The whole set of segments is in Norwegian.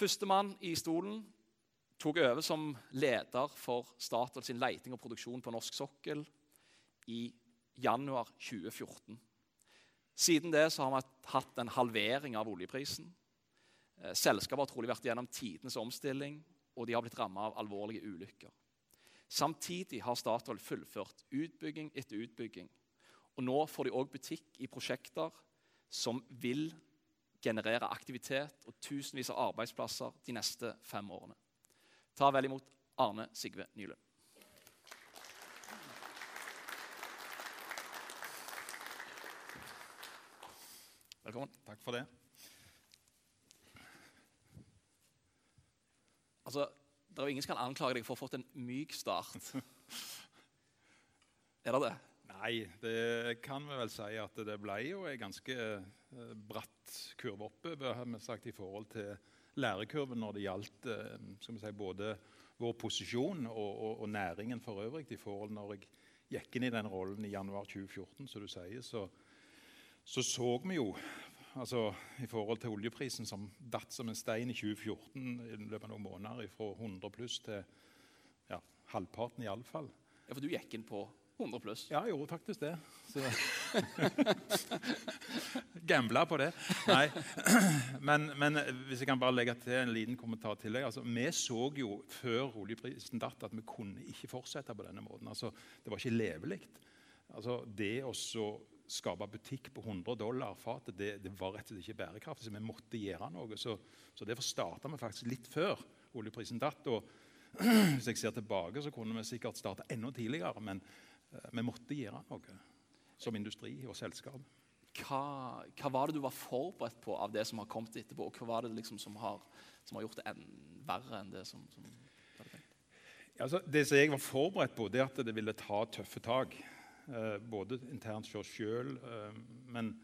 Førstemann i stolen tok over som leder for Statoil sin leiting og produksjon på norsk sokkel i januar 2014. Siden det har vi hatt en halvering av oljeprisen. Eh, selskapet har trolig vært gjennom tidenes omstilling, og de har blitt rammet av alvorlige ulykker. Samtidig har Statoil fullført utbygging etter utbygging. Og nå får de òg butikk i prosjekter som vil generere aktivitet og tusenvis av arbeidsplasser de neste fem årene. Ta vel imot Arne Sigve Nylund. Velkommen. Takk for det. Altså, Det er jo ingen som kan anklage deg for å ha fått en myk start. Er det det? Nei, det kan vi vel si at det ble jo en ganske eh, bratt kurve oppover i forhold til lærekurven når det gjaldt eh, si, både vår posisjon og, og, og næringen for øvrig. i forhold Når jeg gikk inn i den rollen i januar 2014, som du sier, så så, så vi jo altså, i forhold til oljeprisen som datt som en stein i 2014 i løpet av noen måneder fra 100 pluss til ja, halvparten iallfall. Ja, for du gikk inn på 100 pluss? Ja, jeg gjorde faktisk det. Gambla på det. Nei. Men, men, hvis jeg kan bare legge til en liten kommentar til deg. Altså, vi så jo før oljeprisen datt at vi kunne ikke fortsette på denne måten. Altså, det var ikke levelig. Altså, det å skape butikk på 100 dollar fatet, det, det, var rett og slett ikke bærekraftig. Så vi måtte gjøre noe. Så, så derfor starta vi faktisk litt før oljeprisen datt. og Hvis jeg ser tilbake, så kunne vi sikkert starta enda tidligere. Men vi måtte gjøre noe som industri og selskap. Hva, hva, var det du var forberedt på av det som har kommet etterpå? Og hva var det liksom som, har, som har, gjort det en, verre enn det som, som altså, Det som jeg var forberedt på, det er at det ville ta tøffe tak. Eh, både internt for oss sjøl, eh, men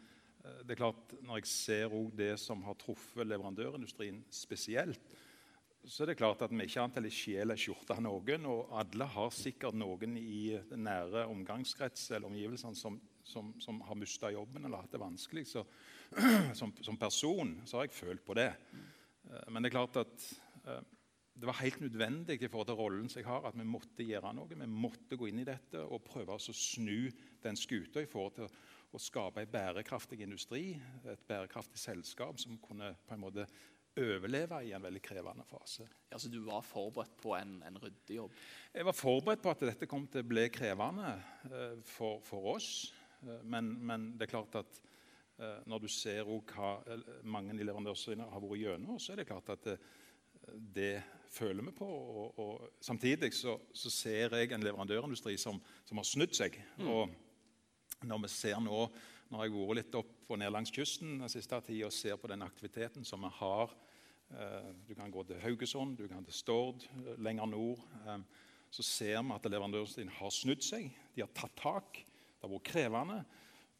eh, det er klart, når jeg ser det som har truffet leverandørindustrien spesielt, så er det klart at vi ikke annet enn sjel er skjorte av noen. Og alle har sikkert noen i nære omgangskrets eller omgivelsene som, som, som har mista jobben eller hatt det vanskelig. Så, som, som, person så har jeg følt på det. Men det er klart at det var helt nødvendig i forhold til rollen som jeg har, at vi måtte gjøre noe. Vi måtte gå inn i dette og prøve å snu den skuta i forhold til å skape en bærekraftig industri, et bærekraftig selskap som kunne på en måte overleve i en veldig krevende fase. Ja, Så du var forberedt på en, en ryddig jobb? Jeg var forberedt på at dette kom til å bli krevende eh, for, for, oss. Uh, men, men, det er klart at eh, når du ser hva mange i leverandørindustrien har vært gjennom, så er det klart at det føler vi på. Og, og samtidig så, så, ser jeg en leverandørindustri som, som har snudd seg. Mm. Og når vi ser nå, når jeg har vært litt opp og ned langs kysten den siste tida og ser på den aktiviteten som vi har eh, Du kan gå til Haugesund, du kan til Stord, eh, lenger nord. Eh, så ser vi at leverandørindustrien har snudd seg. De har tatt tak. Det har vært krevende.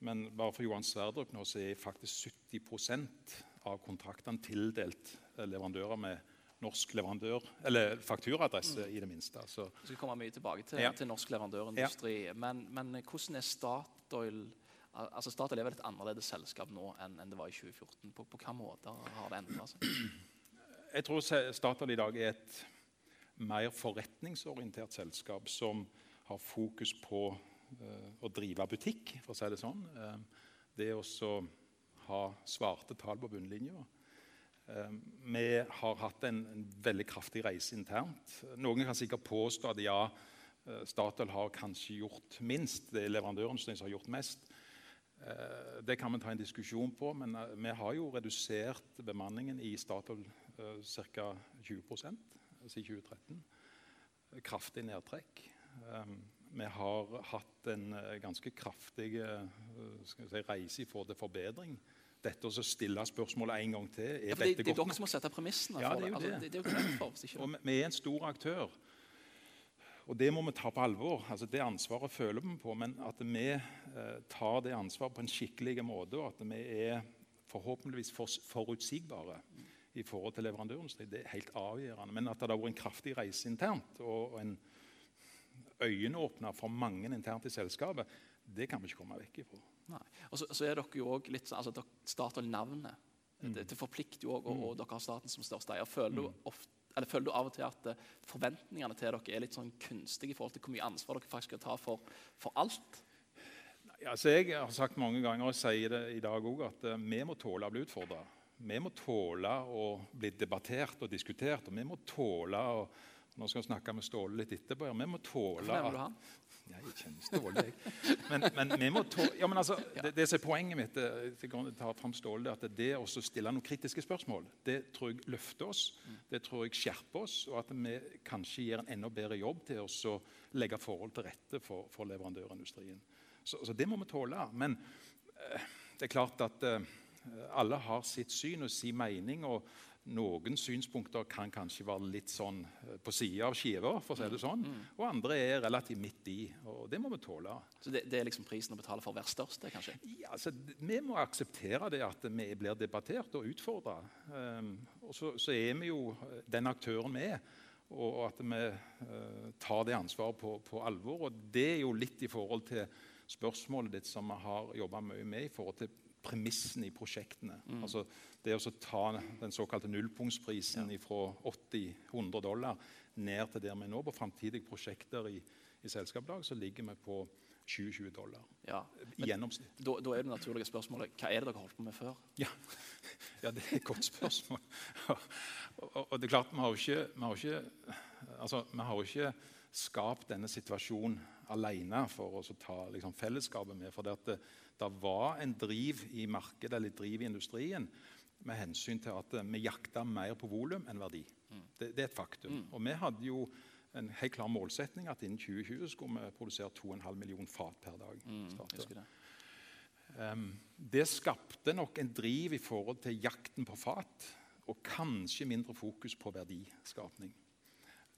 Men bare for Johan Sverdrup nå så er faktisk 70% av kontraktene tildelt leverandører med norsk leverandør, eller fakturaadresse, mm. i det minste. Så. Vi skal komme mye tilbake til, ja. til norsk leverandørindustri. Ja. Men, men, hvordan er Statoil altså Statoil er vel et annerledes selskap nå enn, enn det var i 2014. På, på hvilke måter har det endra seg? Jeg tror Statoil i dag er et mer forretningsorientert selskap som har fokus på uh, å drive butikk, for å si det sånn. Uh, det å ha svarte tall på bunnlinja Eh, vi har hatt en, veldig kraftig reise internt. Noen kan sikkert påstå at ja, eh, Statoil har kanskje gjort minst. Det er leverandøren som har gjort mest. Eh, det kan vi ta en diskusjon på, men vi har jo redusert bemanningen i Statoil ca. 20% siden 2013. Kraftig nedtrekk. Vi har hatt en ganske kraftig si, reise i forhold til forbedring dette og stille spørsmålet en gang til. Er ja, det, det, er dere som må sette premissene ja, for det. Altså, det, det er jo for, og vi er en stor aktør. Og det må vi ta på alvor. Altså, det ansvaret føler vi på. Men at vi eh, tar det ansvaret på en skikkelig måte, og at vi er forhåpentligvis for, forutsigbare i forhold til leverandørindustri, det er helt avgjørende. Men at det har vært en kraftig reise internt og, en øyenåpner for mange internt i selskapet, det kan vi ikke komme vekk ifra. Nei. Og så, så, er dere jo også litt sånn, altså Statoil-navnet Det, det forplikter jo òg, og, og dere har staten som største eier. Føler, du føler du av og til at eh, forventningene til dere er litt sånn kunstige i forhold til hvor mye ansvar dere faktisk skal ta for, for alt? Nei, altså jeg har sagt mange ganger og sier det i dag òg, at uh, vi må tåle å bli utfordra. Vi må tåle å bli debattert og diskutert. Og vi må tåle å Nå skal jeg snakke med Ståle litt etterpå. Vi må tåle Hvem nevner du han? Ja, jeg kjenner Ståle, jeg. Men, men vi må tåle ja, men altså, det, det som er Poenget mitt eh, til å ta frem Ståle, er at det å stille noen kritiske spørsmål det tror jeg løfter oss, det tror jeg skjerper oss, og at vi kanskje gir en enda bedre jobb til å legge forhold til rette for, for leverandørindustrien. Så, så, det må vi tåle. Men eh, det er klart at eh, alle har sitt syn og sin mening. og noen synspunkter kan kanskje være litt sånn eh, på sida av skiva, for å si det sånn. Og andre er relativt midt i. og Det må vi tåle. Så det, det er liksom prisen å betale for å være størst? kanskje? Ja, altså, Vi må akseptere det at vi blir debattert og utfordra. Um, og så, så, er vi jo den aktøren vi er. Og at vi uh, tar det ansvaret på, på, alvor. Og det er jo litt i forhold til spørsmålet ditt som vi har jobba mye med i forhold til premissene i prosjektene. Mm. Altså det å ta den såkalte nullpunktsprisen ja. fra 80-100 dollar ned til der vi er nå. På framtidige prosjekter i, i selskapsdag så ligger vi på 20-20 dollar ja. i gjennomsnitt. Da, da, er det naturlige spørsmålet hva er det dere holdt på med før? Ja, ja det er et godt spørsmål. og, og, og, det er klart, vi har jo ikke, vi har ikke, altså, vi har ikke skapt denne situasjonen alene for å ta liksom, fellesskapet med. for det at det, var en driv i markedet eller driv i industrien med hensyn til at vi jakta mer på volum enn verdi. Mm. Det, det, er et faktum. Mm. Og vi hadde jo en helt klar målsetning at innen 2020 skulle vi produsere 2,5 millioner fat per dag. Mm, det. Um, det skapte nok en driv i forhold til jakten på fat, og kanskje mindre fokus på verdiskapning.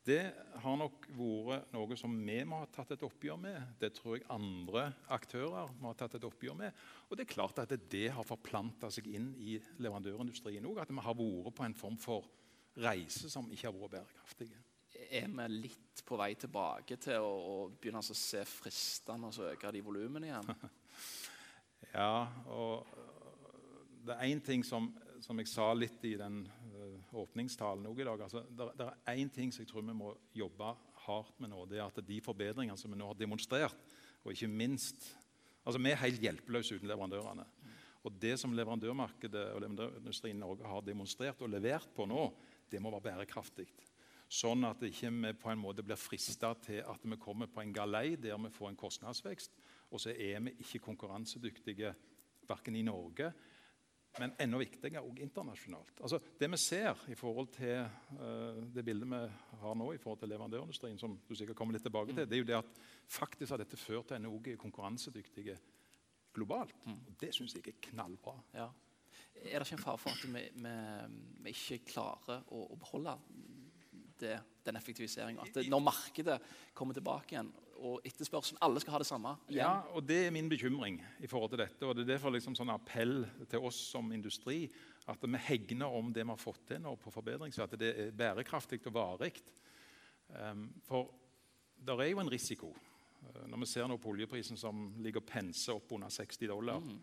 Det har nok vært noe som vi må ha tatt et oppgjør med. Det tror jeg andre aktører må ha tatt et oppgjør med. Og det er klart at det har forplanta seg inn i leverandørindustrien òg. At vi har vært på en form for reise som ikke har vært bærekraftig. Er vi litt på vei tilbake til å, å begynne å se fristende og øke de volumene igjen? ja, og det er én ting som, som, jeg sa litt i den åpningstalen i dag. Altså, det, er én ting som jeg tror vi må jobbe hardt med nå. Det er at de forbedringene som vi nå har demonstrert, og ikke minst altså Vi er helt hjelpeløse uten leverandørene. Og Det som leverandørmarkedet og leverandørindustrien i Norge har demonstrert og levert på nå, det må være bærekraftig. Sånn at vi ikke på en måte blir frista til at vi kommer på en galei der vi får en kostnadsvekst, og så er vi ikke konkurransedyktige verken i Norge men enda viktigere og internasjonalt. Altså, det vi ser i forhold til uh, det bildet vi har nå i forhold til leverandørindustrien, som du sikkert kommer litt tilbake til, det er jo det at faktisk har dette ført til NHO er konkurransedyktige globalt. Mm. Og det syns jeg er knallbra. Ja. Er det ikke en fare for at vi, vi, vi ikke klarer å, å beholde det, den effektiviseringa? At det, når markedet kommer tilbake igjen og etterspørselen. Alle skal ha det samme. Igjen. Ja, og Det er min bekymring i forhold til dette. og Det er derfor liksom sånn appell til oss som industri at vi hegner om det vi har fått til nå på forbedring, så at det er bærekraftig og varig. Um, for det er jo en risiko. Uh, når vi ser nå på oljeprisen som ligger og penser opp under 60 dollar, mm.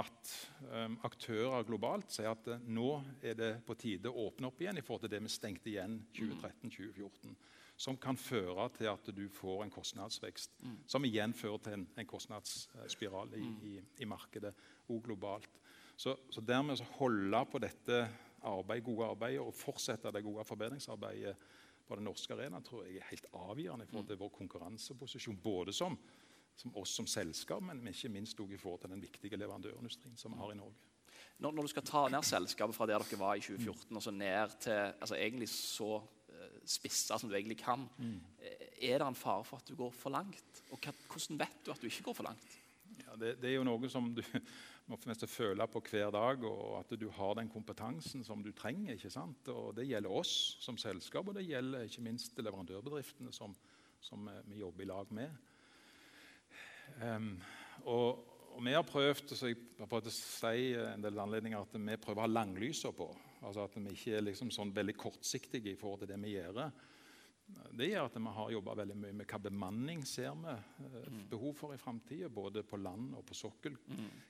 at um, aktører globalt sier at uh, nå er det på tide å åpne opp igjen i forhold til det vi stengte igjen 2013-2014 som kan føre til at du får en kostnadsvekst. Mm. Som igjen fører til en, en kostnadsspiral i, mm. i, i, markedet, og globalt. Så, så dermed å holde på dette arbeid, gode arbeidet og fortsette det gode forbedringsarbeidet på den norske arenaen tror jeg er helt avgjørende i forhold til vår konkurranseposisjon. Både som, som oss som selskap, men ikke minst i forhold til den viktige leverandørindustrien som vi har i Norge. Når, når, du skal ta ned selskapet fra der dere var i 2014 og så ned til altså egentlig så spissa som du egentlig kan. Mm. Er det en fare for at du går for langt? Og hvordan vet du at du ikke går for langt? Ja, det, det, er jo noe som du må føle på hver dag, og at du har den kompetansen som du trenger. ikke sant? Og Det gjelder oss som selskap, og det gjelder ikke minst leverandørbedriftene som, som vi jobber i lag med. Um, og, og, vi har prøvd så jeg har prøvd å si en del anledninger at vi prøver å ha langlyser på. Altså At vi ikke er liksom sånn veldig kortsiktige i forhold til det vi gjør. Det gjør at vi har jobba veldig mye med hva bemanning ser vi eh, behov for i framtida. Både på land og på sokkel.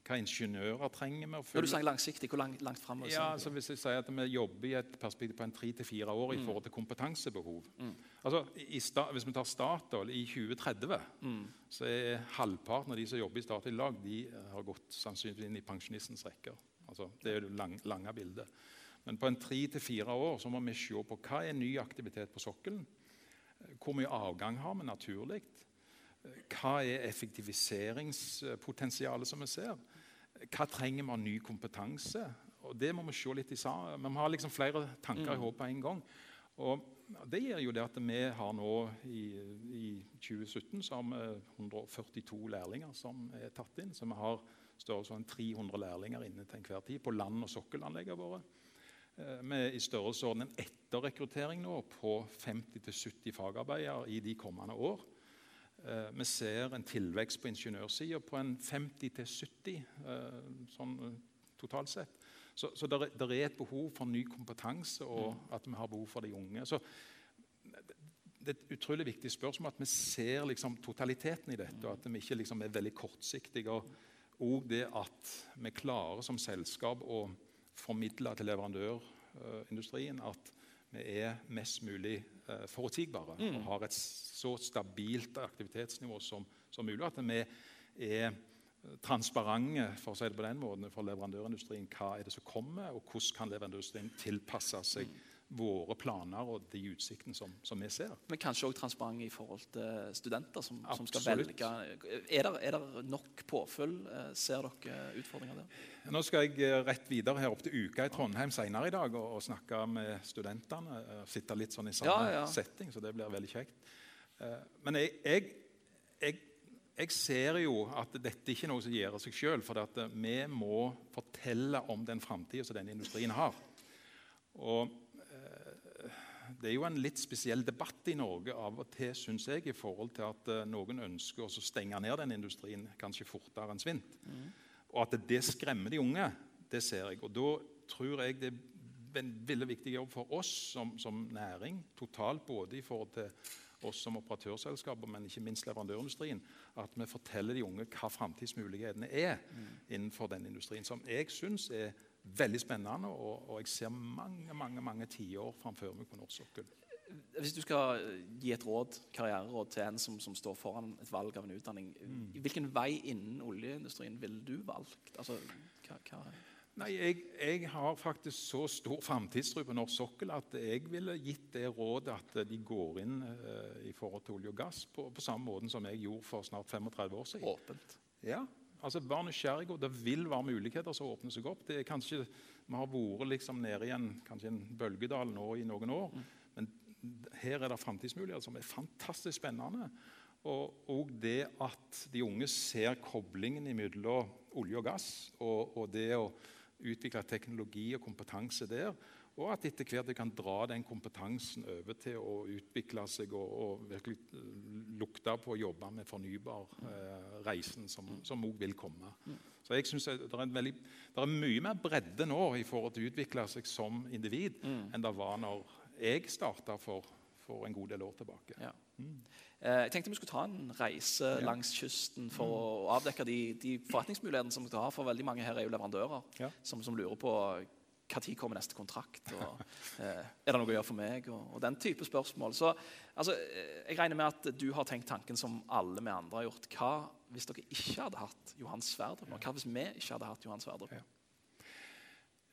Hva ingeniører trenger vi å Når du sier langsiktig, hvor langt, langt fram? Ja, altså Hvis jeg sier at vi jobber i et perspektiv på en tre til fire år i forhold til kompetansebehov Altså, i sta, Hvis vi tar Statoil i 2030, så er halvparten av de som jobber i Statoil i dag, de har gått sannsynligvis inn i pensjonistens rekker. Altså, det er det lang, lange bildet. Men på en tre til fire år så må vi se på hva er ny aktivitet på sokkelen. Hvor mye avgang har vi naturlig? Hva er effektiviseringspotensialet som vi ser? Hva trenger vi av ny kompetanse? Og Det må vi se litt i sammen. Vi må ha liksom flere tanker i hodet på en gang. Og Det gjør jo det at vi har nå i, i 2017 så har vi 142 lærlinger som er tatt inn. Så vi har størrelsesorden 300 lærlinger inne til enhver tid på land- og sokkelanleggene våre. Eh, Vi er i størrelsesorden en etterrekruttering nå på 50-70 fagarbeidere i de kommende år. Eh, Vi ser en tilvekst på ingeniørsida på en 50-70 eh, sånn eh, totalt sett. Så, så det er, er et behov for ny kompetanse, og at vi har behov for de unge. Så det er et utrolig viktig spørsmål at vi ser liksom totaliteten i dette, og at vi ikke liksom er veldig kortsiktige. Og, og det at vi klarer som selskap å formidle til leverandørindustrien at vi er mest mulig eh, forutsigbare og har et så stabilt aktivitetsnivå som, som mulig. At vi er transparente for å si det på den måten, for leverandørindustrien. Hva er det som kommer, og hvordan kan leverandørindustrien tilpasse seg våre planer og de utsiktene som, som vi ser. Men kanskje òg transparent i forhold til studenter som, som skal velge. Er det, er det nok påfyll? Eh, Ser dere utfordringer der? Nå skal jeg eh, rett videre her opp til Uka i Trondheim senere i dag og, og snakke med studentene. eh, Sitte litt sånn i samme Ja, ja. setting, så det blir veldig kjekt. Men jeg, jeg, jeg, jeg ser jo at dette ikke er noe som gjør seg sjøl. For vi må fortelle om den framtida som denne industrien har. Og det er jo en litt spesiell debatt i Norge av og til, syns jeg, i forhold til at eh, noen ønsker å stenge ned den industrien kanskje fortere enn svint. Og at det skremmer de unge, det ser jeg. Og da tror jeg det er en veldig viktig jobb for oss som, som næring totalt, både i forhold til oss som operatørselskaper, men ikke minst leverandørindustrien, at vi forteller de unge hva framtidsmulighetene er innenfor den industrien, som jeg syns er veldig spennende, og, og jeg ser mange mange, mange tiår framfor meg på norsk sokkel. Hvis du skal eh, gi et råd, karriereråd til en som, som står foran et valg av en utdanning, hvilken vei innen oljeindustrien ville du valgt? Altså, hva, hva? Nei, jeg, jeg har faktisk så stor framtidstro på norsk sokkel at jeg ville gitt det rådet at de går inn eh, i forhold til olje og gass på, på samme måten som jeg gjorde for snart 35 år siden. Åpent. Ja, altså Vær nysgjerrig, og det vil være muligheter som åpner seg opp. Det er kanskje, Vi har vært liksom nede i en, kanskje en bølgedal nå i noen år, men her er det framtidsmuligheter som er fantastisk spennende. Og, og det at de unge ser koblingen mellom olje og gass, og, og det å utvikle teknologi og kompetanse der, og at etter hvert de kan dra den kompetansen over til å utvikle seg og, og virkelig lukte på å jobbe med fornybar-reisen, som som òg vil komme. Så jeg synes det er, en veldig, det er mye mer bredde nå i forhold til å utvikle seg som individ enn det var når jeg starta for, for en god del år tilbake. Ja. Eh, jeg tenkte vi skulle ta en reise langs kysten for å avdekke de, de forretningsmulighetene som dere har. For veldig mange her er jo leverandører Ja. som, som lurer på når kommer neste kontrakt, og eh, er det noe å gjøre for meg, og, og den type spørsmål. Så altså, eh, jeg regner med at du har tenkt tanken som alle vi andre har gjort. Hva hvis dere ikke hadde hatt Johan Sverdrup? Hva hvis vi ikke hadde hatt Johan Sverdrup? Ja.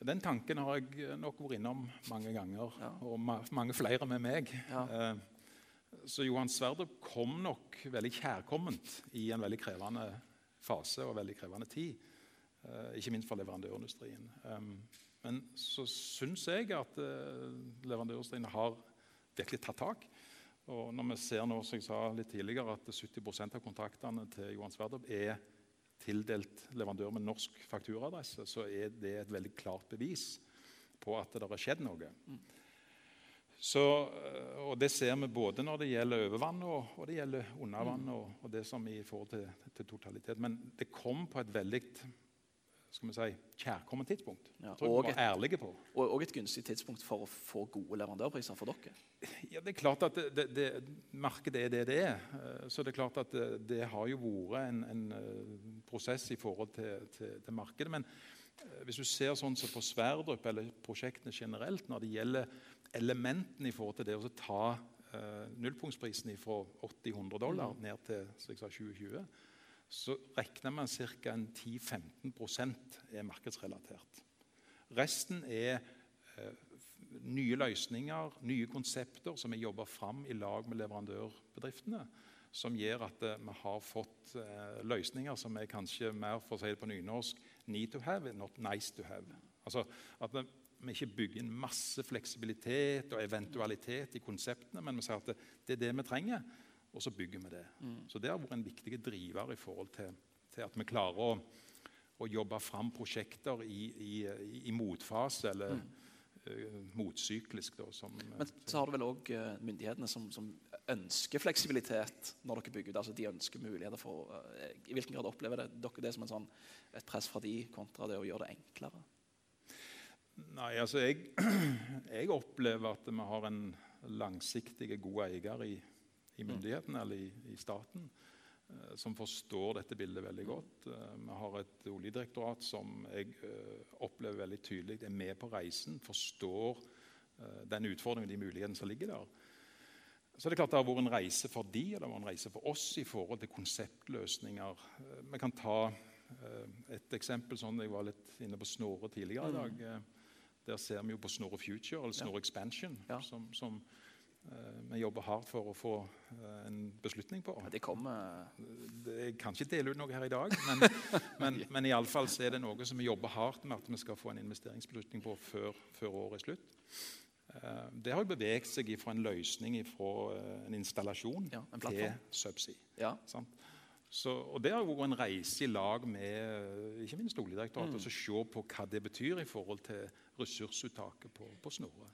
Den tanken har jeg nok vært innom mange ganger, Ja. og ma mange flere med meg. Ja. Eh, så Johan Sverdrup kom nok veldig kjærkomment i en veldig krevende fase og veldig krevende tid. eh, ikke minst for leverandørindustrien. Um, men så syns jeg at eh, leverandørindustrien har virkelig tatt tak. Og når vi ser nå, som jeg sa litt tidligere, at 70% av kontraktene til Johan Sverdrup er tildelt leverandør med norsk fakturaadresse, så er det et veldig klart bevis på at det har skjedd noe. Så, øh, og Det ser vi både når det gjelder overvann og, og det gjelder undervann. Og, og det som i forhold til, til totalitet. Men det kom på et veldig skal vi si, kjærkomment tidspunkt. Ja, og et- ærlige på. Og, og et gunstig tidspunkt for å få gode leverandørpriser for dere. Ja, det er klart at det, det, det, Markedet er det det er. Eh, Så det er klart at det, det har jo vært en, en eh, prosess i forhold til, til, til markedet. Men eh, hvis du ser sånn som på Sverdrup eller prosjektene generelt, når det gjelder elementene i forhold til det å ta nullpunktsprisen fra 80-100 dollar ned til som jeg 2020, så regner man ca. 10-15% er markedsrelatert. Resten er eh, nye løsninger, nye konsepter som er jobba fram i lag med leverandørbedriftene. Som gjør at eh, vi har fått eh, løsninger som er kanskje mer for å si det på nynorsk, need to have, not nice to have. Altså At vi, ikke bygger inn masse fleksibilitet og eventualitet i konseptene, men vi sier at det, det er det vi trenger, og så bygger vi det. Så det har vært en viktig driver i forhold til, til at vi klarer å, å jobbe fram prosjekter i, i, i, motfase, eller eh, motsyklisk. Da, som, eh, Men så har du vel òg myndighetene som, som ønsker fleksibilitet når dere bygger ut. altså De ønsker muligheter for uh, I hvilken grad opplever det, dere det som en sånn, et press fra de kontra det å gjøre det enklere? Nei, altså jeg, jeg opplever at vi har en langsiktig, god eier i, i myndighetene, eller i, i staten, eh, som forstår dette bildet veldig godt. Eh, vi har et oljedirektorat som jeg eh, opplever veldig tydelig er med på reisen, forstår den utfordringen og de mulighetene som ligger der. Så det er klart det har vært en reise for de, og det var en reise for oss i forhold til konseptløsninger. Vi kan ta et eksempel sånn Jeg var litt inne på Snorre tidligere i dag. Eh, Der ser vi jo på Snorre Future, eller Snorre Expansion, som, som vi jobber hardt for å få eh, en beslutning på. Ja, det kommer Det- Jeg kan ikke dele ut noe her i dag, men, men, men i alle fall er det noe som vi jobber hardt med at vi skal få en investeringsbeslutning på før, før året er slutt. Eh, Det har jo beveget seg fra en løsning fra en installasjon Ja, en til subsea. Ja. Sant? Så, og Det har vært en reise i lag med eh, ikke minst Oljedirektoratet. å se på hva det betyr i forhold til ressursuttaket på, på Snorre.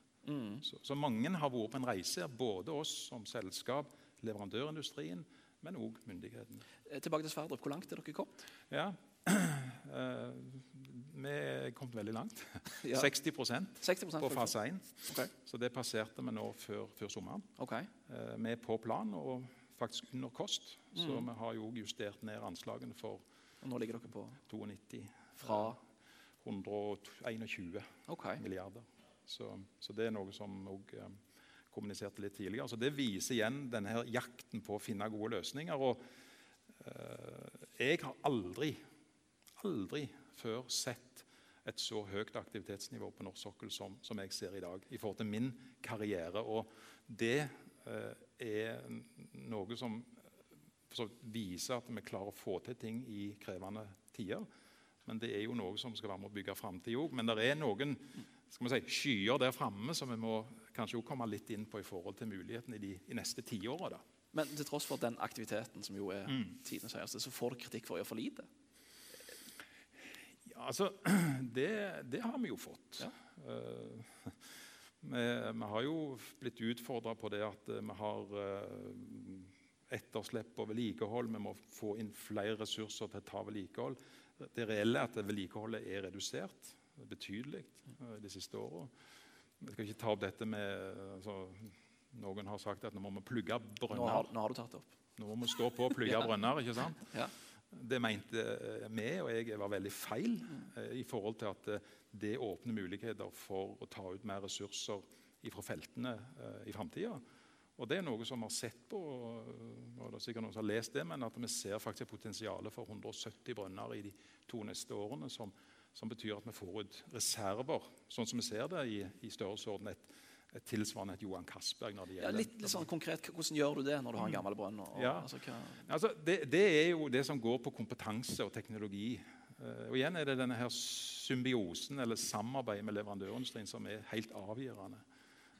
Så, så mange har vært på en reise, både oss som selskap, leverandørindustrien, men òg myndighetene. Eh, Tilbake til Sverdrup. Hvor langt er dere kommet? Ja, eh, vi er kommet veldig langt. Ja. 60 på 60 fase 1. Okay. Så det passerte vi nå før, før sommeren. Okay. Eh, Vi er på plan og faktisk under kost. Så vi har jo justert ned anslagene for Og nå ligger dere på 92 fra 121 okay. milliarder. Så, så det er noe som òg eh, kommuniserte litt tidligere. Så det viser igjen denne her jakten på å finne gode løsninger. Og eh, jeg har aldri, aldri før sett et så høyt aktivitetsnivå på norsk sokkel som, som jeg ser i dag, i forhold til min karriere. Og det eh, er noe som så viser at vi klarer å få til ting i krevende tider. Men det er jo noe som skal være med å bygge framtid òg. Men det er noen skal vi si, skyer der framme som vi må kanskje også komme litt inn på i forhold til mulighetene i de i neste tiåra. Men til tross for den aktiviteten som jo er tidenes høyeste, så får du kritikk for å gjøre for lite. Ja, altså, det, det har vi jo fått. Ja. Uh, vi, vi har jo blitt utfordra på det at eh, vi har uh, etterslep på vedlikehold. Vi må få inn flere ressurser til å ta vedlikehold. Det reelle er at vedlikeholdet er redusert betydelig eh, de siste åra. Jeg skal ikke ta opp dette med eh, altså, Noen har sagt at nå må vi plugge Nå har, nå har du tatt det opp. Nå må vi stå på og plugge Ja. brønner. ikke sant? Ja. Det mente eh, vi, og jeg var veldig feil i forhold til at det åpner muligheter for å ta ut mer ressurser fra feltene i framtida. Og det er noe som vi har sett på, og det er sikkert noen som har lest det, men at vi ser faktisk potensialet for 170 brønner i de to neste årene, som, som betyr at vi får ut reserver, sånn som vi ser det i, i størrelsesorden et, et tilsvarende et Johan Castberg når det Ja, litt, litt sånn konkret, Hvordan gjør du det når du har en gammel brønn? Og, Ja. altså, Altså, det, det er jo det som går på kompetanse og teknologi. Eh, og igjen er det denne her symbiosen eller samarbeidet med leverandørindustrien som er helt avgjørende.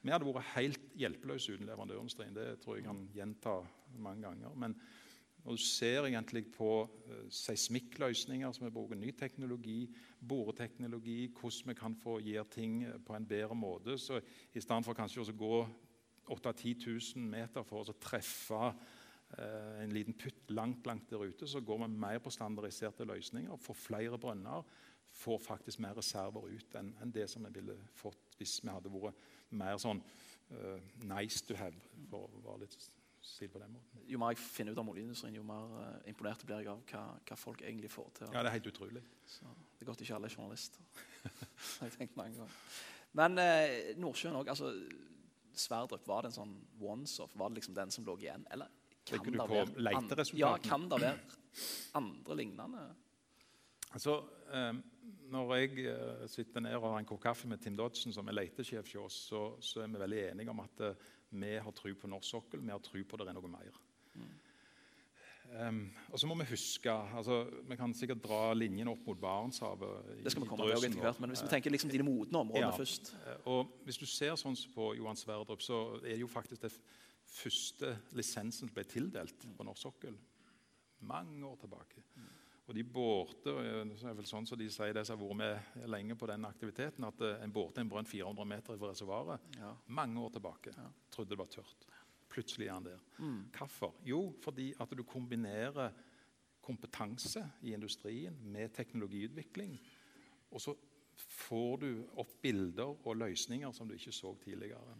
Vi hadde vært helt hjelpeløse uten leverandørindustrien. Det tror jeg kan gjenta mange ganger. Men når du ser egentlig på uh, seismikkløsninger som vi bruker, ny teknologi, boreteknologi, hvordan vi kan få gjøre ting på en bedre måte, så i stedet for kanskje å gå 8000-10 000 meter for å treffe eh, en liten putt langt langt der ute, så går vi mer på standardiserte løsninger. Får flere brønner, får faktisk mer reserver ut enn enn det som vi ville fått hvis vi hadde vært mer sånn eh, nice to have, for å være litt stil på den måten. Jo mer jeg finner ut om oljeindustrien, jo mer uh, imponert blir jeg av hva, hva folk egentlig får til. Ja, det er helt utrolig. Så det er godt ikke alle er journalister. jeg tenkt mange ganger. Men uh, Nordsjøen òg. Altså, Sverdrup, var det en sånn once-off? Var det liksom den som lå igjen? Eller kan det være an- Ja, kan det være andre lignende? Altså, um, når jeg uh, sitter ned og har en kopp kaffe med Tim Dodson, som er letesjef hos oss, så, så er vi veldig enige om at eh, vi har tro på norsk sokkel, vi har tro på det er noe mer. Um, og så må vi huske altså, Vi kan sikkert dra linjen opp mot Barentshavet. Det skal vi komme til hvert. Men hvis vi tenker liksom de modne områdene Ja. først Eh, Og hvis du ser sånn på Johan Sverdrup, så er det jo faktisk den første lisensen som ble tildelt på norsk sokkel. Mange år tilbake. Og de borte, og det er vel sånn som de sier, det som har vært med lenge på den aktiviteten, at en en er en brønn 400 meter fra reservoaret ja. mange år tilbake. Ja. Trodde det var tørt. Plutselig er han der. Mm. Hvorfor? Jo, fordi at du kombinerer kompetanse i industrien med teknologiutvikling. Og så får du opp bilder og løsninger som du ikke så tidligere.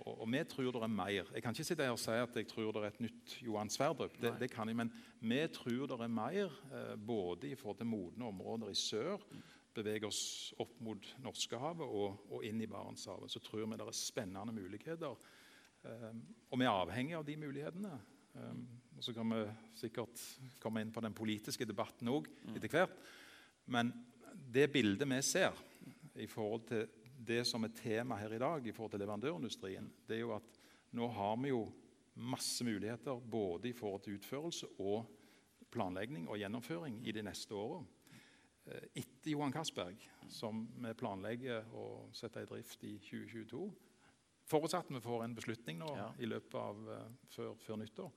Og, og vi tror det er mer. Jeg kan ikke sitte her og si at jeg tror det er et nytt Johan Sverdrup. Det, det kan jeg, Men vi tror det er mer, eh, både i forhold til modne områder i sør, beveger oss opp mot Norskehavet og, og inn i Barentshavet. Så tror vi det er spennende muligheter. Um, og vi er avhengig av de mulighetene. Um, og Så kan vi sikkert komme inn på den politiske debatten òg etter hvert. Men det bildet vi ser i forhold til det som er tema her i dag, i forhold til leverandørindustrien, det er jo at nå har vi jo masse muligheter både i forhold til utførelse og planlegging og gjennomføring i de neste åra. Eh, Etter Johan Castberg, som vi planlegger å sette i drift i 2022, forutsatt vi får en beslutning nå Ja. i løpet av eh, før, før nyttår,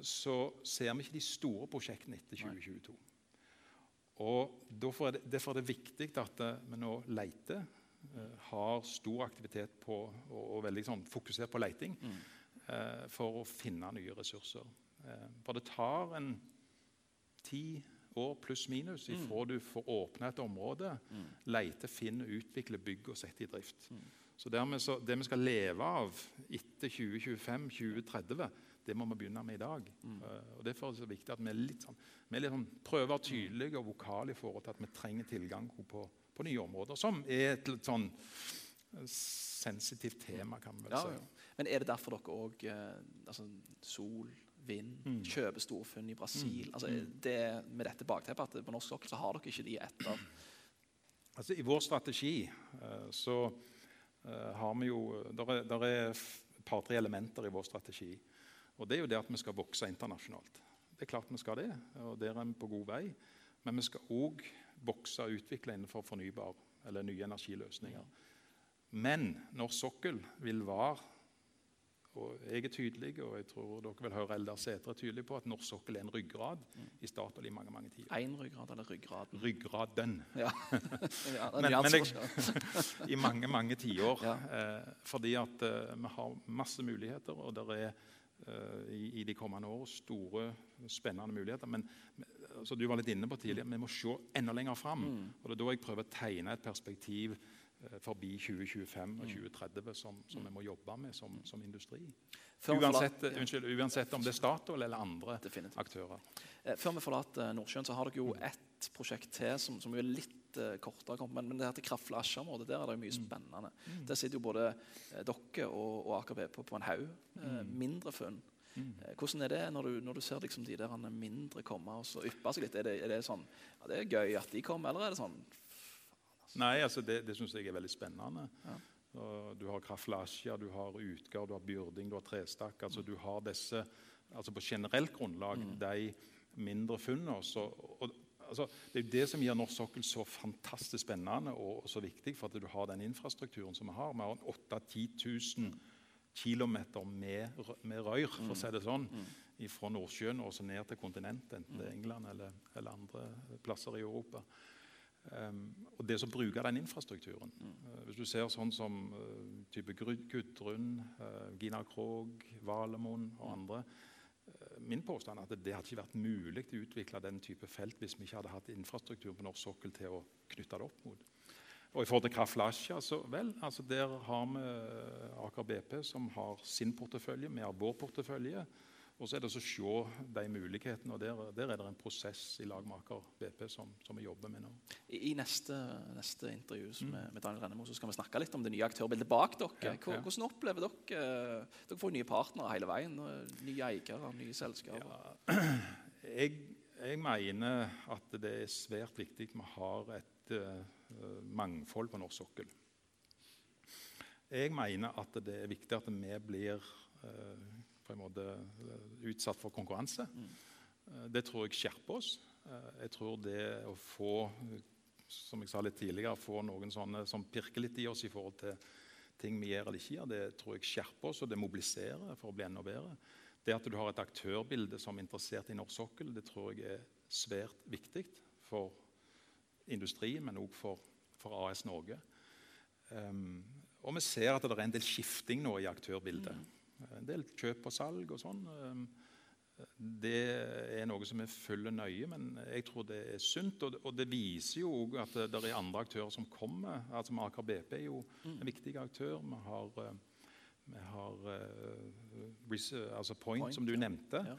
så ser vi ikke de store prosjektene etter 2022. Og derfor er, det, derfor er det viktig at eh, vi nå leter, har stor aktivitet på, og, og veldig sånn fokusert på leiting, Mm. eh, for å finne nye ressurser. Eh, for det tar en ti år pluss minus Mm. ifra du får åpne et område, leite, finne, utvikle, bygge og sette i drift. Mm. Så dermed så, Det vi skal leve av etter 2025-2030, det må vi begynne med i dag. Mm. Eh, og Derfor er det så viktig at vi, er litt sånn, vi er litt sånn, prøver tydelige og vokale i forhold til at vi trenger tilgang på, på nye områder, som er et litt sånn eh, sensitivt tema, kan vi vel Ja, si. ja. Men er det derfor dere òg eh, altså, Sol, vind, Mm. kjøper storfunn i Brasil? Mm. Altså, Mm. det, med dette bakteppet at på norsk sokkel så har dere ikke de etter Altså, I vår strategi eh, så har vi jo Der er, der er et par-tre elementer i vår strategi. Og Det er jo det at vi skal vokse internasjonalt. Det er klart vi skal det, og der er vi på god vei. Men vi skal òg vokse og utvikle innenfor fornybar eller nye energiløsninger. Men norsk sokkel vil være og Jeg er tydelig, og jeg tror dere vil høre Eldar Sætre tydelig på at norsk sokkel er en ryggrad i Statoil i mange mange tider. én ryggrad eller ryggraden? Ryggraden Ja. ja, Men- men jeg- i mange mange tiår. Ja. Eh, fordi at eh, vi har masse muligheter, og det er eh, i, i de kommende år store, spennende muligheter. Men altså, du var litt inne på tidligere, vi må se enda lenger fram. Mm. Og det er da jeg prøver å tegne et perspektiv eh, forbi 2025 og 2030 som, som vi må jobbe med som, som industri. Uansett, unnskyld, uansett om det er Statoil eller andre definitivt. aktører. Eh, Før vi forlater Nordsjøen, så har dere jo ett prosjekt til som, som er litt eh, kortere. Men, men det her til Krafla-Asja-området Der er det mye spennende. Der sitter jo både eh, dere og, og Aker på, på en haug. Eh, mindre funn. Mm. Eh, Hvordan er det når du, når du ser liksom de der mindre komme og så yppe seg litt? Er det, er det sånn ja, det er gøy at de kommer, eller er det sånn Nei, altså det, det syns jeg er veldig spennende. Ja. Du har Kraflasja, du har Utgard, du har Byrding, du har Trestakk. Altså du har disse altså På generelt grunnlag de mindre funnene. Så, og, altså, det er jo det som gjør norsk sokkel så fantastisk spennende og, så viktig, for at du har den infrastrukturen som vi har. Vi har 8000-10 000 km med, med røyr, for å si det sånn, fra Nordsjøen og så ned til kontinentet, enten det er England eller, eller andre plasser i Europa. Um, og det som bruker den infrastrukturen. Uh, hvis du ser sånn som uh, type Gudrun, uh, Gina Krog, Valemon og andre min påstand er at det hadde ikke vært mulig å utvikle den type felt hvis vi ikke hadde hatt infrastruktur på norsk sokkel til å knytte det opp mot. Og I forhold til Kraft Lasja, så vel, altså der har vi Aker BP som har sin portefølje, vi har vår portefølje. Og så er det å se de mulighetene. og Der, der er det en prosess i lag med Aker BP som, som, vi jobber med nå. I, neste, neste intervju mm. med, med, Daniel Rennemo så skal vi snakke litt om det nye aktørbildet bak dere. Ja, ja. Hvordan opplever dere Dere får nye partnere hele veien. Nye eiere, nye selskaper. Ja, jeg, jeg, mener at det er svært viktig at vi har et uh, mangfold på norsk sokkel. Jeg mener at det er viktig at vi blir uh, på en måte eh, utsatt for konkurranse. Mm. Det tror jeg skjerper oss. Eh, jeg tror det å få som jeg sa litt tidligere, få noen sånne som pirker litt i oss i forhold til ting vi gjør eller ikke gjør, det tror jeg skjerper oss, og det mobiliserer for å bli enda bedre. Det at du har et aktørbilde som er interessert i norsk sokkel, det tror jeg er svært viktig for industrien, men òg for, for, AS Norge. Um, og vi ser at det er en del skifting nå i aktørbildet. Mm. En del kjøp og salg og sånn. Um, det er noe som vi følger nøye, men jeg tror det er sunt. Og det viser jo òg at det er andre aktører som kommer. altså Aker BP er jo en mm. viktig aktør. Vi har, eh, vi har uh, altså Point, Point, som du nevnte. Ja.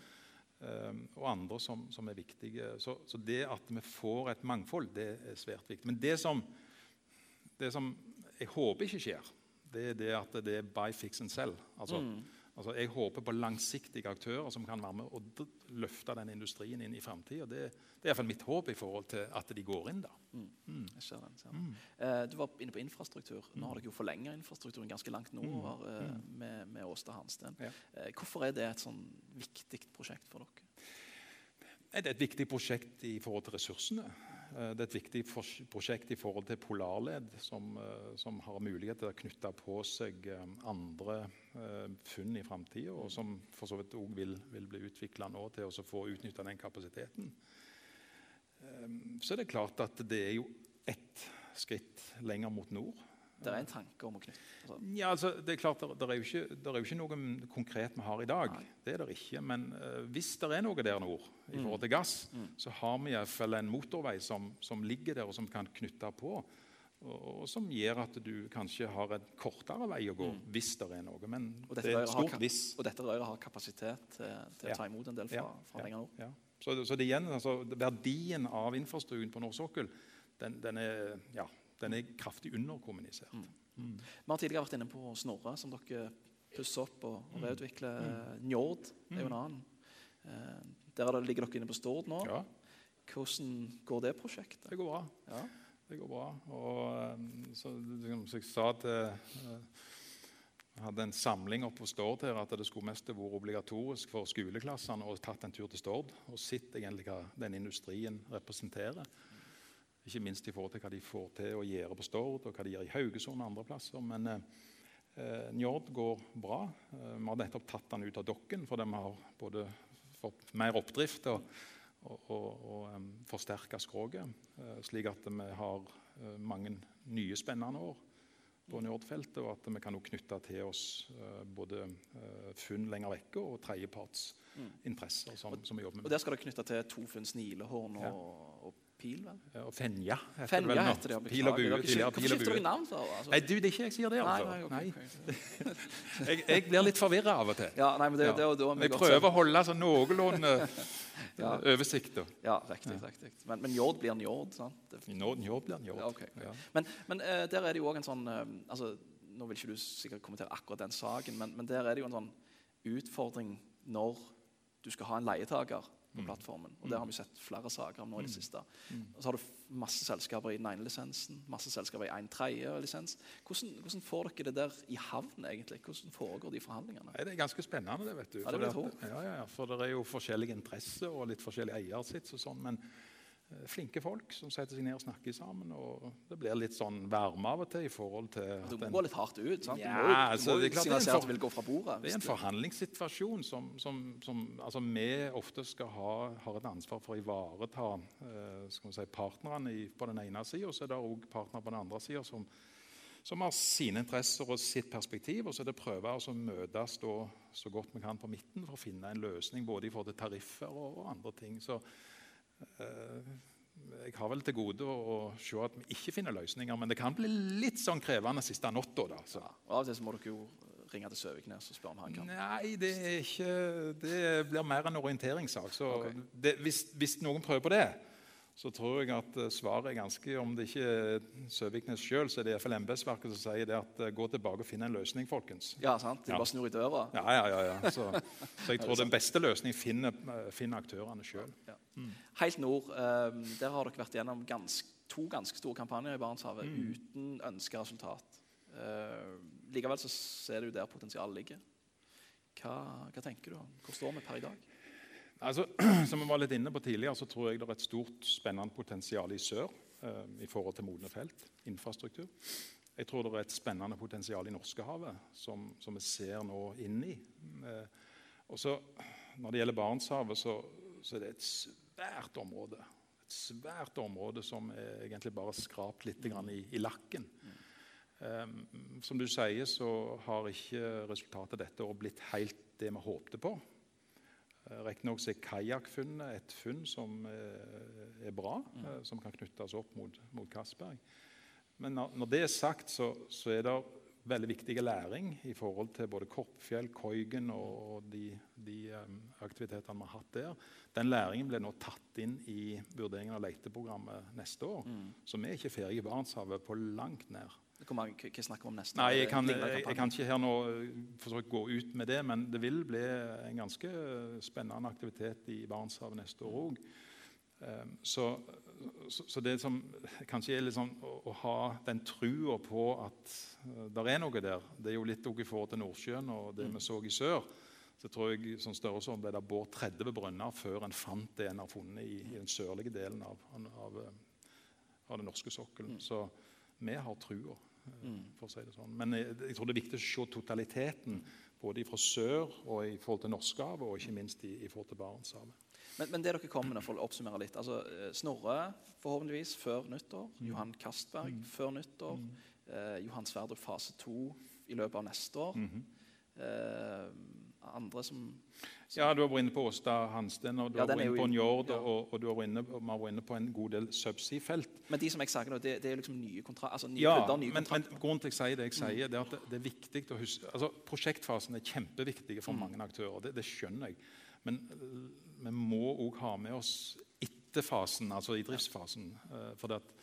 Um, og andre som, som er viktige. Så, så, det at vi får et mangfold, det er svært viktig. Men det som, det som jeg håper ikke skjer, det er det at det er buy, fix and sell. Altså, mm. Altså jeg håper på langsiktige aktører som kan være med og løfte den industrien inn i framtida. Det, det, er iallfall mitt håp i forhold til at de går inn. der. Mm. Mm. Jeg ser den, ser den. Mm. Eh, du var inne på infrastruktur. Nå har dere jo forlenga infrastrukturen ganske langt nordover mm. eh, mm. med, med Åsta Hansten. Ja. Eh, hvorfor er det et sånn viktig prosjekt for dere? Det er et viktig prosjekt i forhold til ressursene. Eh, det er et viktig prosjekt i forhold til Polarled, som, eh, som har mulighet til å knytte på seg eh, andre funn i framtida, og som for så vidt òg vil, vil, bli utvikla nå til å få utnytta den kapasiteten. Så er det klart at det er jo ett skritt lenger mot nord. Det er en tanke om å knytte altså. Ja, altså, det er klart, det, er jo ikke, det er jo ikke noe konkret vi har i dag. Nei. Det er det ikke. Men uh, hvis det er noe der nord i mm. forhold til gass, mm. så har vi iallfall en motorvei som, som, ligger der, og som kan knytte på. Og, og, som gjør at du kanskje har en kortere vei å gå mm. hvis det er noe. Men det er et stort hvis. Og dette røret har kapasitet til, til ja. å ta imot en del fra, ja. fra lenger nord. Ja. Så, så det igjen, altså, verdien av infrastrukturen på norsk sokkel, den, den er ja, den er kraftig underkommunisert. Mm. Mm. Vi har tidligere vært inne på Snorre, som dere pusser opp og, og mm. reutvikler. Mm. Njord er jo en mm. annen. Eh, der ligger dere inne på Stord nå. Ja. Hvordan går det prosjektet? Det går bra. Ja. Det går bra. Og eh, så, som jeg sa til eh, jeg hadde en samling oppe på Stord her at det skulle mest vært obligatorisk for skoleklassene å tatt en tur til Stord og sett egentlig hva den industrien representerer. Ikke minst i forhold til hva de får til å gjøre på Stord, og hva de gjør i Haugesund og andre plasser. Men eh, Njord går bra. Eh, vi har nettopp tatt den ut av dokken, for de har både fått mer oppdrift og, og, og, og um, forsterka skroget. Eh, slik at vi har mange nye spennende år på Njord-feltet, og at vi kan knytte til oss både funn lenger vekke og tredjepartsinteresser. Som, som vi jobber med. Og Der skal dere knytte til to funn snilehorn og, ja. og Pil, vel? Ja, og Fenja heter Fenja det heter det. Pil og bue. Hvorfor skifter dere navn? for? Altså? Nei, du, det er ikke jeg sier det, altså. Nei, nei, okay, jeg, jeg, blir litt forvirra av og til. Ja, nei, men det, ja. det, det, det Jeg prøver å holde sånn noenlunde ja. oversikt. Ja, riktig. riktig. Men, men Njord blir Njord, sant? Njord, njord blir Njord. Ja, okay. Men, men uh, der er det jo òg en sånn uh, altså, Nå vil ikke du sikkert kommentere akkurat den saken, men, men der er det jo en sånn utfordring når du skal ha en leietaker på mm. plattformen. Og Det har vi sett flere saker om nå i det mm. siste. Mm. Og så har du masse selskaper i den ene lisensen, masse selskaper i en tredje lisens. Hvordan, hvordan, får dere det der i havn, egentlig? Hvordan foregår de forhandlingene? Nei, det er ganske spennende, det, vet du. Ja, det vil jeg tro. Ja, ja, for det er jo forskjellige interesser og litt forskjellig eier sitt og sånn. men flinke folk som setter seg ned og snakker sammen. og Det blir litt sånn varme av og til. i forhold til... Du må gå litt hardt ut. sant? Ja, du må, altså, det, er klart, det, er for, vil gå fra bordet, det er en forhandlingssituasjon som, som, som altså, vi ofte skal ha, har et ansvar for å ivareta eh, si, partnerne i, på den ene sida. Og så er det òg partnere på den andre sida som, som har sine interesser og sitt perspektiv. Og så er det prøve å møtes da, så godt vi kan på midten for å finne en løsning både i forhold til tariffer og, og andre ting. Så jeg har vel til gode å, se at vi ikke finner løsninger, men det kan bli litt sånn krevende siste natta. Ja, og av og til så må dere jo ringe til Søviknes og spørre om han kan. Nei, det, er ikke, det blir mer en orienteringssak. Så okay. det, hvis, hvis noen prøver på det, så tror jeg at eh, svaret er ganske Om det ikke er Søviknes sjøl, så er det iallfall embetsverket som sier det at eh, gå tilbake og finn en løsning, folkens. Ja, sant? De Ja. bare snur i døra. Ja, ja, ja. ja. Så, så jeg tror den beste løsningen finner, eh, finner aktørene sjøl. Helt nord, eh, der har dere vært gjennom gans, to ganske store kampanjer i Barentshavet Mm. uten ønska resultat. Eh, likevel så ser du der potensialet ligger. Hva, hva tenker du? Hvor står vi per i dag? Altså, som vi var litt inne på tidligere, så tror jeg det er et stort, spennende potensial i sør eh, i forhold til modne felt, infrastruktur. Jeg tror det er et spennende potensial i Norskehavet som, som vi ser nå inn i. Eh, og så, Når det gjelder Barentshavet, så, så er det et svært område. Et svært område som er egentlig bare skrapt litt grann i, i lakken. Um, som du sier, så har ikke resultatet dette året blitt helt det vi håpte på. Uh, Riktignok er kajakkfunnet et funn som eh, er bra, eh, som kan knyttes opp mot, mot Castberg. Men når, når det er sagt, så, så er det veldig viktig læring i forhold til både Korpfjell, Koigen og, de, de aktivitetene vi har hatt der. Den læringen ble nå tatt inn i vurderingen av leteprogrammet neste år. Så vi er ikke ferdige i Barentshavet på langt nær. Hva hva snakker vi om neste? Nei, jeg kan, jeg, jeg kan ikke her nå forsøke å gå ut med det, men det vil bli en ganske spennende aktivitet i Barentshavet neste år òg. Så, så, så det som kanskje er sånn å, å ha den trua på at det er noe der, det er jo litt også i forhold til Nordsjøen og det vi så i sør. Så tror jeg sånn størrelsesorden ble det båret 30 brønner før en fant det en har funnet i, i den sørlige delen av, av, av den norske sokkelen. Så vi har trua for å si det sånn. Men jeg, jeg tror det er viktig å se totaliteten både fra sør og i forhold til Norskehavet, og ikke minst i, i forhold til Barentshavet. Men, men det dere kommer med, for å oppsummere litt altså, eh, Snorre forhåpentligvis før nyttår. Johan Castberg før nyttår. Eh, Johan Sverdrup fase to i løpet av neste år. eh, andre som Ja, Du har vært inne på Åsta Hansten, og du Ja, har vært inne på Njord, ja. og, og du har vært inne, har vært inne på en god del subsea-felt. Men de som jeg sier nå, det, det er liksom nye kontrakter. Altså nye Ja, klubber, nye men, men grunnen til jeg sier det jeg sier, det er at det, det er viktig å huske altså Prosjektfasen er kjempeviktig for mange aktører, det, det skjønner jeg. Men vi må òg ha med oss etter fasen, altså i driftsfasen. øh, For at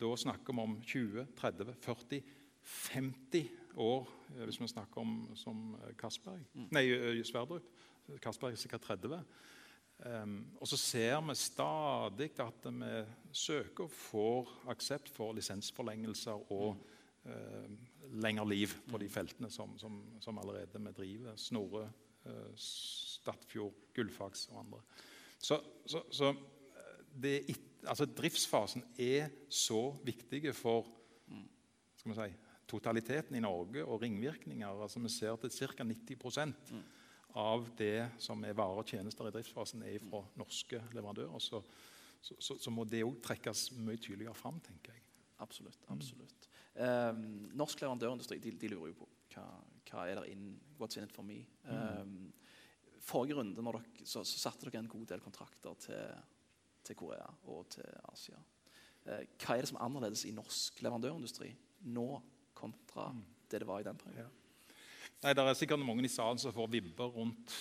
da snakker vi om 20, 30, 40, 50 år, øh, hvis vi snakker om som øh, Castberg. Nei, øh, Sverdrup. Castberg er sikkert 30. Um, og så ser vi stadig at vi søker og får aksept for lisensforlengelser og uh, lengre liv på de feltene som, som, som allerede vi driver. Snorre, eh, Statfjord, Gullfaks og andre. Så, så, så det, altså, driftsfasen er så viktig for skal vi si, totaliteten i Norge og ringvirkninger. Altså, vi ser at ca. 90% av det som er varer og tjenester i driftsfasen, er fra norske leverandører. Så, så, så, så må det òg trekkes mye tydeligere fram, tenker jeg. Absolutt. absolutt. Eh, norsk leverandørindustri de, de lurer jo på hva, hva er der in, what's in it for me. Eh, forrige runde når dere, så, så satte dere en god del kontrakter til, til Korea og til Asia. Eh, hva er det som er annerledes i norsk leverandørindustri nå kontra det det var i den perioden? Ja. Nei, Det er sikkert mange i salen som får vibber rundt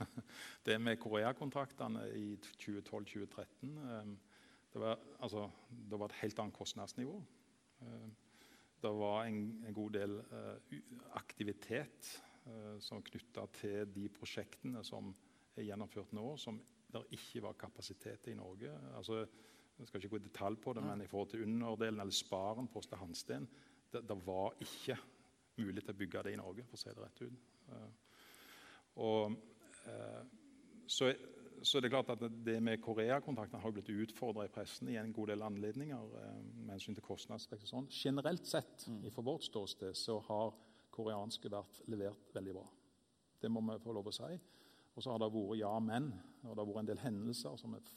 det med Korea-kontraktene i 2012-2013. Um, Det, var- altså, det var et helt annet kostnadsnivå. Um, Det var en, en god del uh, aktivitet som knytta til de prosjektene som er gjennomført nå, som det ikke var kapasitet i Norge. Altså, jeg skal ikke gå i detalj på det, men i forhold til underdelen, eller sparen på Åsta Hansten, det, det var ikke mulig til å bygge det i Norge, for å si det rett ut. Eh, og så, så, det er klart at det med Korea-kontrakten har blitt utfordra i pressen i en god del anledninger eh, med hensyn til kostnadsvekst og sånn. Generelt sett, fra vårt ståsted, så har koreanske verft levert veldig bra. Det må vi få lov å si. Og så har det vært ja, men. Og det har vært en del hendelser som er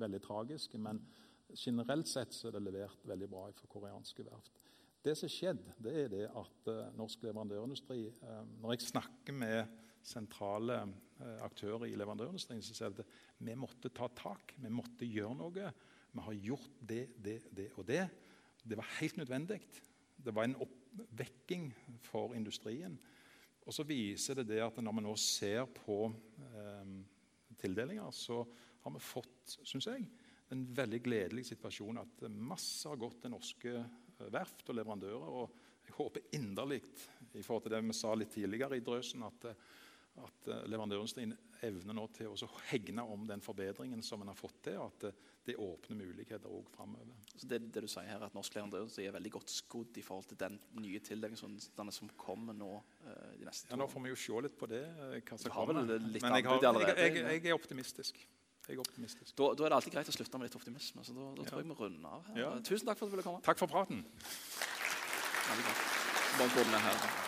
veldig tragiske. Men generelt sett så er det levert veldig bra for koreanske verft. Det som har skjedd, det er det at uh, norsk leverandørindustri uh, Når jeg snakker med sentrale uh, aktører i leverandørindustrien, så sier de at vi måtte ta tak. Vi måtte gjøre noe. Vi har gjort det, det, det og det. Det var helt nødvendig. Det var en oppvekking for industrien. Og så viser det det at når vi nå ser på eh, tildelinger, så har vi fått, syns jeg, en veldig gledelig situasjon at masse har gått til norske eh, verft og leverandører. og Jeg håper inderlig i forhold til det vi sa litt tidligere i drøsen, at, at leverandørindustrien evner nå til å hegne om den forbedringen som en har fått til. og at det åpner muligheter òg framover. Det, det, du sier her, at norsk leverandørindustri er veldig godt skodd i forhold til den nye tildelingen som kommer nå uh, de neste to ja, Nå får vi jo se litt på det. hva som kommer. Men jeg, har, jeg, jeg, jeg, er optimistisk. Jeg er optimistisk. Da, da, er det alltid greit å slutte med litt optimisme. så Da, da tror jeg vi runder av. her. Ja. Tusen takk for at du ville komme. Takk for praten. Bare gå med her.